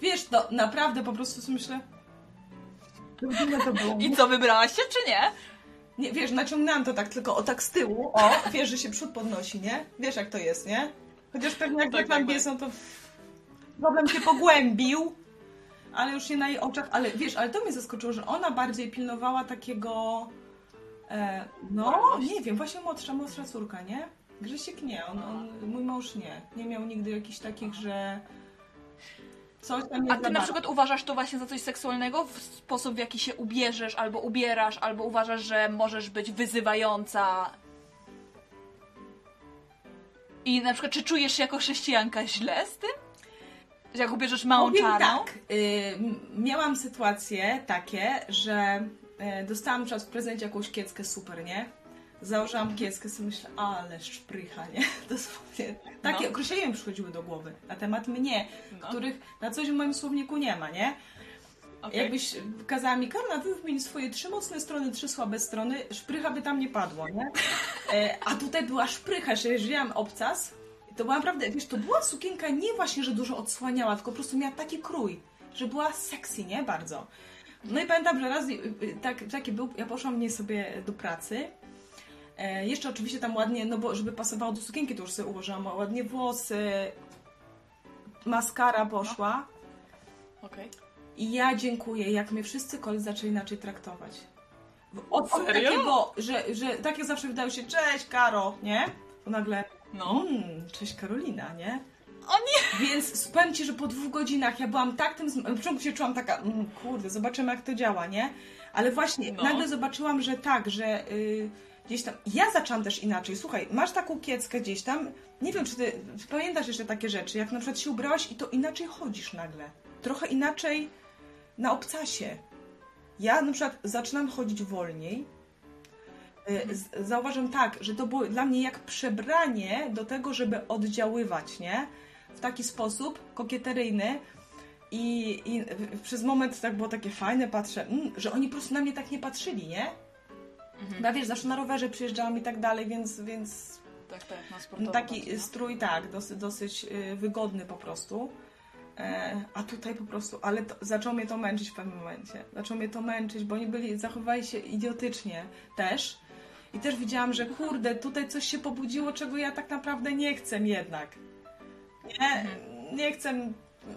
Speaker 2: Wiesz, to naprawdę po prostu myślę. To było.
Speaker 1: I co, wybrałaś się, czy nie?
Speaker 2: Nie, wiesz, naciągnęłam to tak tylko o tak z tyłu. O, wiesz, że się przód podnosi, nie? Wiesz jak to jest, nie? Chociaż pewnie jak
Speaker 1: Tak,
Speaker 2: tak, tam
Speaker 1: tak,
Speaker 2: biesą, to problem się pogłębił. Ale już nie na jej oczach. Ale wiesz, ale to mnie zaskoczyło, że ona bardziej pilnowała takiego. E, no, nie wiem, właśnie młodsza, młodsza córka, nie? Grzesiek nie, on, on, mój mąż nie. Nie miał nigdy jakichś takich, że. Coś tam nie
Speaker 1: A ty na
Speaker 2: bardzo.
Speaker 1: przykład uważasz to właśnie za coś seksualnego? W sposób, w jaki się ubierzesz, albo ubierasz, albo uważasz, że możesz być wyzywająca? I na przykład, czy czujesz się jako chrześcijanka źle z tym? Że jak ubierzesz małą
Speaker 2: Powiem
Speaker 1: czarną?
Speaker 2: tak, y, miałam sytuacje takie, że dostałam czas w prezencie jakąś kieckę super, nie? Założyłam kieckę, sobie myślę, ale szprycha, nie? Dosłownie. Takie
Speaker 1: No.
Speaker 2: określenia mi przychodziły do głowy na temat mnie,
Speaker 1: No.
Speaker 2: których na coś w moim słowniku nie ma, nie?
Speaker 1: Okej.
Speaker 2: Jakbyś kazała mi, Karla, ty wymień swoje trzy mocne strony, trzy słabe strony, szprycha by tam nie padło, nie? E, a tutaj była szprycha, że jeżeli miałam obcas, to była naprawdę, wiesz, to była sukienka nie właśnie, że dużo odsłaniała, tylko po prostu miała taki krój, że była sexy, nie? Bardzo. No i pamiętam, że raz y, y, tak, taki był, ja poszłam mnie sobie do pracy, e, jeszcze oczywiście tam ładnie, no bo żeby pasowało do sukienki, to już sobie ułożyłam ładnie włosy, maskara poszła.
Speaker 1: Okej.
Speaker 2: I ja dziękuję, jak mnie wszyscy koledzy zaczęli inaczej traktować. Od, od takiego, że, że tak jak zawsze wydają się, cześć Karo, nie? To nagle,
Speaker 1: No.
Speaker 2: mm, cześć Karolina, nie?
Speaker 1: O nie!
Speaker 2: Więc powiem Ci, że po dwóch godzinach ja byłam tak tym... Na początku się czułam taka, mm, kurde, zobaczymy jak to działa, nie? Ale właśnie
Speaker 1: No.
Speaker 2: nagle zobaczyłam, że tak, że y, gdzieś tam... Ja zaczęłam też inaczej. Słuchaj, masz taką kieckę gdzieś tam, nie wiem, czy Ty pamiętasz jeszcze takie rzeczy, jak na przykład się ubrałaś i to inaczej chodzisz nagle. Trochę inaczej na obcasie. Ja na przykład zaczynam chodzić wolniej, Y, z- Zauważam tak, że to było dla mnie jak przebranie do tego, żeby oddziaływać, nie? W taki sposób kokieteryjny. I, i przez moment tak było takie fajne, patrzę, mm, że oni po prostu na mnie tak nie patrzyli, nie?
Speaker 1: Mhm.
Speaker 2: Ja wiesz, zawsze na rowerze przyjeżdżałam i tak dalej, więc, więc
Speaker 1: Tak, tak, na sportowo.
Speaker 2: taki
Speaker 1: bardziej, no.
Speaker 2: strój tak, dosyć, dosyć y, wygodny po prostu. E, a tutaj po prostu, ale to, zaczęło mnie to męczyć w pewnym momencie. Zaczęło mnie to męczyć, bo oni byli, zachowywali się idiotycznie też. I też widziałam, że kurde, tutaj coś się pobudziło, czego ja tak naprawdę nie chcę jednak. Nie, nie chcę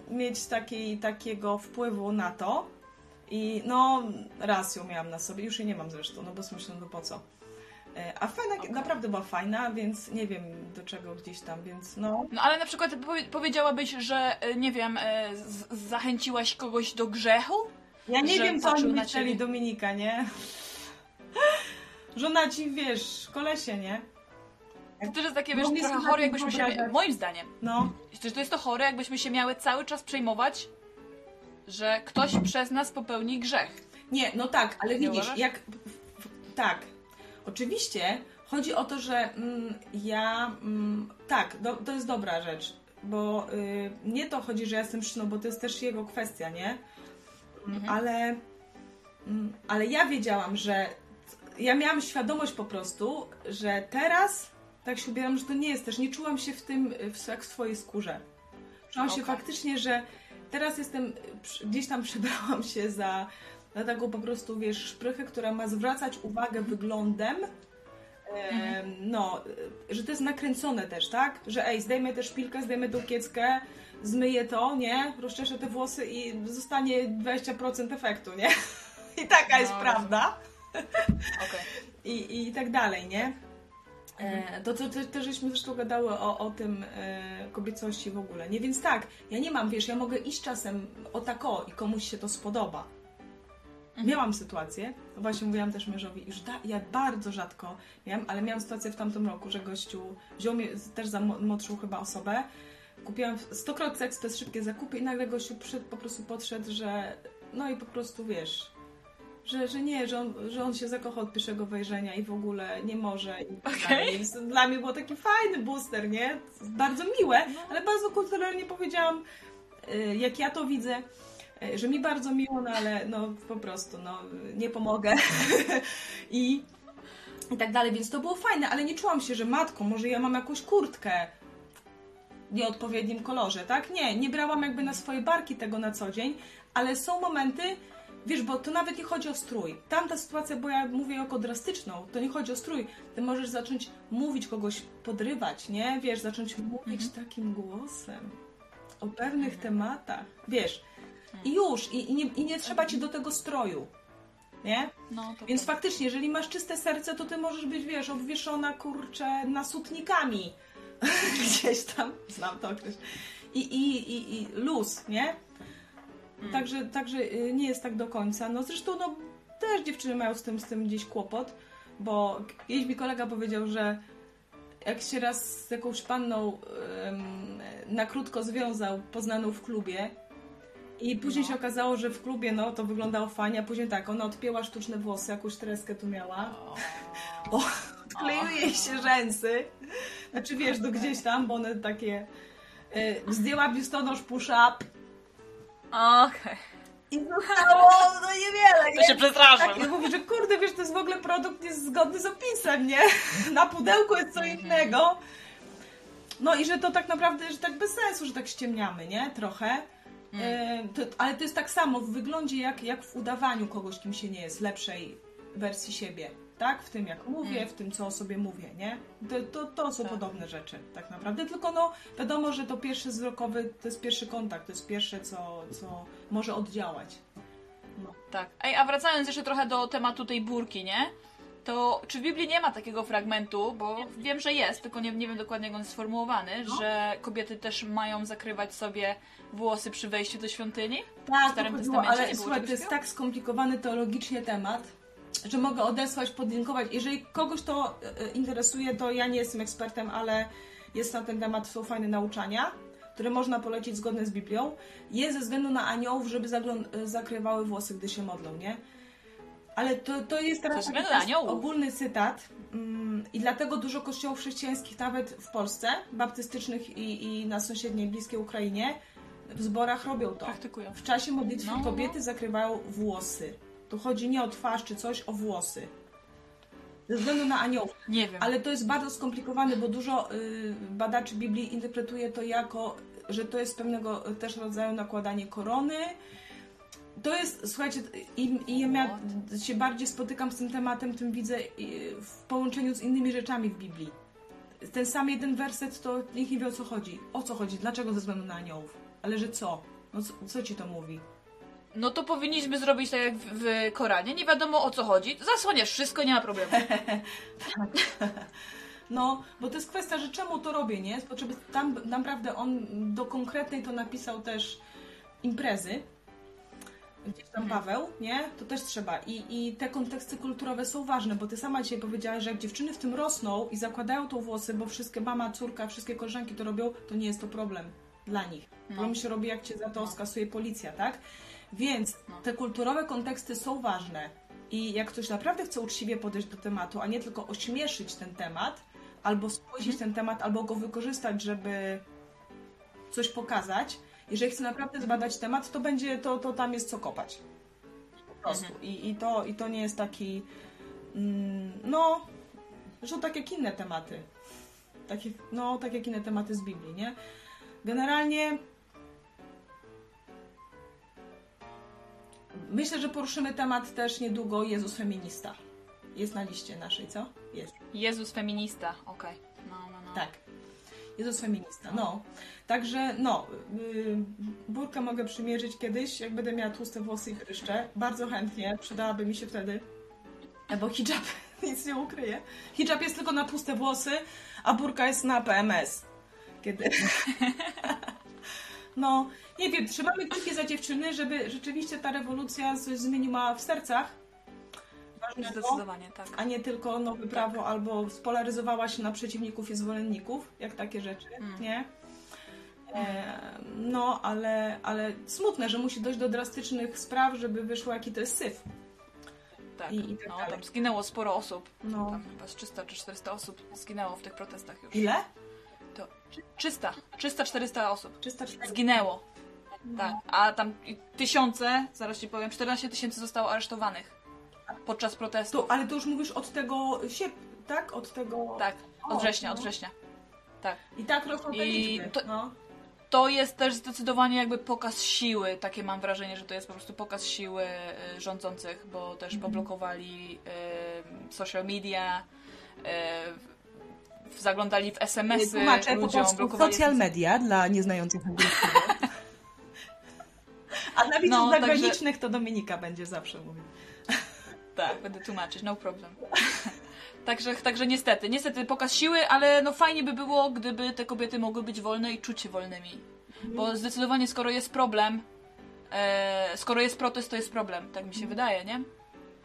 Speaker 2: mieć takiej, takiego wpływu na to. I no, raz ją miałam na sobie, już jej nie mam zresztą, no bo myślę, no po co. E, A fajna,
Speaker 1: Okej.
Speaker 2: naprawdę była fajna, więc nie wiem do czego gdzieś tam, więc no.
Speaker 1: No ale na przykład powie- powiedziałabyś, że e, nie wiem, e, zachęciłaś kogoś do grzechu?
Speaker 2: Ja nie wiem, co oni myśleli. Dominika, nie? Żona ci, wiesz, kolesie, nie?
Speaker 1: To też jest takie, wiesz,
Speaker 2: Mogli
Speaker 1: trochę chore, jakbyśmy się,
Speaker 2: wyobrażać.
Speaker 1: moim zdaniem,
Speaker 2: No,
Speaker 1: że to jest to chore, jakbyśmy się miały cały czas przejmować, że ktoś przez nas popełni grzech.
Speaker 2: nie, no tak, ale widzisz,
Speaker 1: uważasz?
Speaker 2: jak... Tak, oczywiście chodzi o to, że mm, ja... Mm, tak, do, to jest dobra rzecz, bo y, nie to chodzi, że ja jestem szną, bo to jest też jego kwestia, nie?
Speaker 1: Mhm.
Speaker 2: ale, mm, ale ja wiedziałam, że ja miałam świadomość po prostu, że teraz tak się ubieram, że to nie jest też, nie czułam się w tym w, jak w swojej skórze. Czułam się
Speaker 1: Okej.
Speaker 2: faktycznie, że teraz jestem, gdzieś tam przebrałam się za, za taką po prostu, wiesz, szprychę, która ma zwracać uwagę wyglądem, Em, no, że to jest nakręcone też, tak? Że ej, zdejmę tę szpilkę, zdejmę tą kieckę, zmyję to, nie? Rozczeszę te włosy i zostanie 20% efektu, nie? I taka jest
Speaker 1: No,
Speaker 2: prawda.
Speaker 1: Okej.
Speaker 2: I, I tak dalej, nie? E, to co te- też żeśmy zresztą gadały o, o tym e, kobiecości w ogóle, nie? Więc tak, ja nie mam, wiesz, ja mogę iść czasem o tak o i komuś się to spodoba. Miałam sytuację, właśnie mówiłam też mężowi, już da, ja bardzo rzadko miałam, ale miałam sytuację w tamtym roku, że gościu wziął mnie też za młodszą chyba osobę, kupiłam stokroć ekspres szybkie zakupy i nagle gościu przyszedł, po prostu podszedł, że no i po prostu wiesz, że, że nie, że on, że on się zakochał od pierwszego wejrzenia i w ogóle nie może. I tak dalej. Więc Dla mnie było taki fajny booster, nie? Bardzo miłe, ale bardzo kulturalnie powiedziałam, y, jak ja to widzę, y, że mi bardzo miło, no ale no po prostu, no nie pomogę. I, I tak dalej, więc to było fajne, ale nie czułam się, że matko, może ja mam jakąś kurtkę w nieodpowiednim kolorze, tak? Nie, nie brałam jakby na swoje barki tego na co dzień, ale są momenty, wiesz, bo to nawet nie chodzi o strój. Tamta sytuacja, bo ja mówię jako drastyczną, to nie chodzi o strój. Ty możesz zacząć mówić, kogoś podrywać, nie? Wiesz, zacząć mówić takim głosem o pewnych tematach, wiesz. I już, i, i, nie, i nie trzeba ci do tego stroju, nie?
Speaker 1: No, to
Speaker 2: Więc
Speaker 1: prawda.
Speaker 2: faktycznie, jeżeli masz czyste serce, to ty możesz być, wiesz, obwieszona, kurczę, nasutnikami. Gdzieś tam, znam to określenie. I, i, i, i luz, nie? Także, także y, nie jest tak do końca. No zresztą, no też dziewczyny mają z tym, z tym gdzieś kłopot, bo kiedyś mi kolega powiedział, że jak się raz z jakąś panną na krótko związał, poznaną w klubie, i później
Speaker 1: No.
Speaker 2: się okazało, że w klubie no to wyglądało fajnie, a później tak, ona odpięła sztuczne włosy, jakąś treskę tu miała. O, odkleiły jej się rzęsy. Znaczy wiesz, do gdzieś tam, bo one takie... Y, zdjęła biustonosz push-up
Speaker 1: Okej.
Speaker 2: i zostało no niewiele,
Speaker 1: To się przestraszam.
Speaker 2: Tak, i mówi, że kurde, wiesz, to jest w ogóle produkt jest zgodny z opisem, nie? Na pudełku jest co
Speaker 1: Mhm.
Speaker 2: innego. No i że to tak naprawdę, że tak bez sensu, że tak ściemniamy, nie? Trochę. E, to, ale to jest tak samo w wyglądzie, jak, jak w udawaniu kogoś, kim się nie jest, lepszej wersji siebie. Tak? W tym, jak mówię, w tym, co o sobie mówię, nie? To, to, to są
Speaker 1: Tak.
Speaker 2: podobne rzeczy, tak naprawdę. Tylko no, wiadomo, że to pierwszy wzrokowy, to jest pierwszy kontakt, to jest pierwsze, co, co może oddziałać.
Speaker 1: Tak. Ej, a wracając jeszcze trochę do tematu tej burki, nie? To czy w Biblii nie ma takiego fragmentu, bo wiem, że jest, tylko nie, nie wiem dokładnie jak on jest sformułowany,
Speaker 2: No.
Speaker 1: że kobiety też mają zakrywać sobie włosy przy wejściu do świątyni? W
Speaker 2: Tak,
Speaker 1: Starym
Speaker 2: to chodziło, ale słuchaj, to jest tak skomplikowany teologicznie temat, że mogę odesłać, podlinkować. Jeżeli kogoś to e, e, interesuje, to ja nie jestem ekspertem, ale jest na ten temat, są fajne nauczania, które można polecić zgodne z Biblią. Jest ze względu na aniołów, żeby e, zakrywały włosy, gdy się modlą, nie? Ale to, to jest teraz taki
Speaker 1: aniołów.
Speaker 2: ogólny cytat mm, i dlatego dużo kościołów chrześcijańskich, nawet w Polsce, baptystycznych i, i na sąsiedniej, bliskiej Ukrainie, w zborach robią to.
Speaker 1: Praktykują.
Speaker 2: W czasie modlitwy
Speaker 1: No.
Speaker 2: kobiety zakrywają włosy. Tu chodzi nie o twarz czy coś, o włosy. Ze względu na aniołów.
Speaker 1: Nie wiem.
Speaker 2: Ale to jest bardzo skomplikowane, bo dużo y, badaczy Biblii interpretuje to jako, że to jest pewnego też rodzaju nakładanie korony. To jest, słuchajcie, im, im ja się bardziej spotykam z tym tematem, tym widzę y, w połączeniu z innymi rzeczami w Biblii. Ten sam jeden werset, to nikt nie wie o co chodzi. O co chodzi? Dlaczego ze względu na aniołów? Ale że co? No co, co ci to mówi?
Speaker 1: No to powinniśmy zrobić tak jak w, w Koranie, nie wiadomo o co chodzi. Zasłoniesz wszystko, nie ma problemu.
Speaker 2: No, bo to jest kwestia, że czemu to robię, nie? Bo żeby tam naprawdę on do konkretnej to napisał też imprezy, gdzieś tam
Speaker 1: Mhm.
Speaker 2: Paweł, nie? To też trzeba. I, I te konteksty kulturowe są ważne, bo ty sama dzisiaj powiedziałaś, że jak dziewczyny w tym rosną i zakładają to włosy, bo wszystkie mama, córka, wszystkie koleżanki to robią, to nie jest to problem dla nich.
Speaker 1: No.
Speaker 2: Problem się robi, jak cię za to
Speaker 1: No.
Speaker 2: skasuje policja, tak? Więc te kulturowe konteksty są ważne. I jak ktoś naprawdę chce uczciwie podejść do tematu, a nie tylko ośmieszyć ten temat, albo spojrzeć
Speaker 1: Mhm.
Speaker 2: ten temat, albo go wykorzystać, żeby coś pokazać, jeżeli chce naprawdę zbadać temat, to będzie, to, to tam jest co kopać. Po prostu.
Speaker 1: Mhm.
Speaker 2: I, i, to, I to nie jest taki, mm, no, zresztą tak jak inne tematy. Takie, no, tak jak inne tematy z Biblii, nie? Generalnie myślę, że poruszymy temat też niedługo Jezus feminista. Jest na liście naszej, co? Jest.
Speaker 1: Jezus feminista, okej. No, no, no.
Speaker 2: Tak. Jezus feminista, no. Także, no, yy, burkę mogę przymierzyć kiedyś, jak będę miała tłuste włosy i pryszcze. Bardzo chętnie, przydałaby mi się wtedy. Bo hijab nic nie ukryje. Hijab jest tylko na tłuste włosy, a burka jest na PMS. Kiedy... No, nie wiem, trzymamy kciuki za dziewczyny, żeby rzeczywiście ta rewolucja coś zmieniła w sercach. Ważnego
Speaker 1: Zdecydowanie, tak.
Speaker 2: a nie tylko nowe prawo albo spolaryzowała się na przeciwników i zwolenników, jak takie rzeczy,
Speaker 1: Mm.
Speaker 2: nie? E, no, ale, ale smutne, że musi dojść do drastycznych spraw, żeby wyszło, jaki to jest syf.
Speaker 1: tak.
Speaker 2: i- i tak
Speaker 1: no,
Speaker 2: dalej.
Speaker 1: tam zginęło sporo osób.
Speaker 2: No.
Speaker 1: Tam chyba z 300 czy 400 osób zginęło w tych protestach już.
Speaker 2: Ile?
Speaker 1: To 300, 300-400 osób
Speaker 2: 340.
Speaker 1: zginęło.
Speaker 2: No.
Speaker 1: Tak, a tam tysiące, zaraz ci powiem, 14 tysięcy zostało aresztowanych podczas protestu.
Speaker 2: To, ale to już mówisz od tego sierp, tak? Od tego...
Speaker 1: Tak,
Speaker 2: O,
Speaker 1: od września,
Speaker 2: no.
Speaker 1: od września. Tak.
Speaker 2: I tak rosną te
Speaker 1: I
Speaker 2: liczby.
Speaker 1: to-
Speaker 2: No.
Speaker 1: To jest też zdecydowanie jakby pokaz siły. Takie mam wrażenie, że to jest po prostu pokaz siły y, rządzących, bo też
Speaker 2: Mhm.
Speaker 1: poblokowali y, social media, y, zaglądali w SMS-y
Speaker 2: Tłumaczę po
Speaker 1: ludziom,
Speaker 2: polsku
Speaker 1: blokowali
Speaker 2: social media dla nieznających angielskiego. A dla widzów
Speaker 1: No, także-
Speaker 2: zagranicznych to Dominika będzie zawsze mówić.
Speaker 1: Tak, będę tłumaczyć, no problem. Także, także niestety, niestety pokaz siły, ale no fajnie by było, gdyby te kobiety mogły być wolne i czuć się wolnymi. Bo zdecydowanie skoro jest problem, e, skoro jest protest, to jest problem, tak mi się wydaje, nie?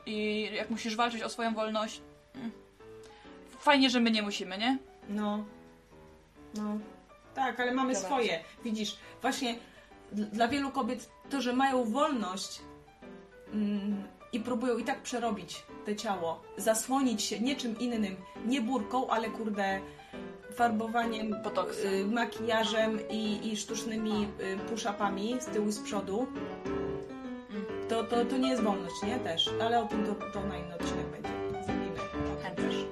Speaker 1: I jak musisz walczyć o swoją wolność, mm, fajnie, że my nie musimy, nie?
Speaker 2: No. No. Tak, ale mamy
Speaker 1: Zobacz.
Speaker 2: swoje. Widzisz, właśnie dla wielu kobiet to, że mają wolność mm, i próbują i tak przerobić te ciało, zasłonić się niczym innym, nie burką, ale kurde farbowaniem, y, makijażem i, i sztucznymi y, push-upami z tyłu i z przodu.
Speaker 1: Mm.
Speaker 2: To, to, to nie jest wolność, nie? Też. Ale o tym to, to na inny odcinek będzie. Zrobimy.
Speaker 1: Chętnie.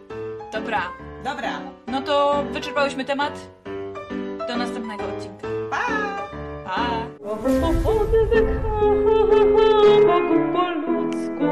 Speaker 1: Dobra.
Speaker 2: Dobra.
Speaker 1: No to wyczerpałyśmy temat. Do następnego odcinka.
Speaker 2: Pa!
Speaker 1: Pa!
Speaker 2: Po prostu po ludzku.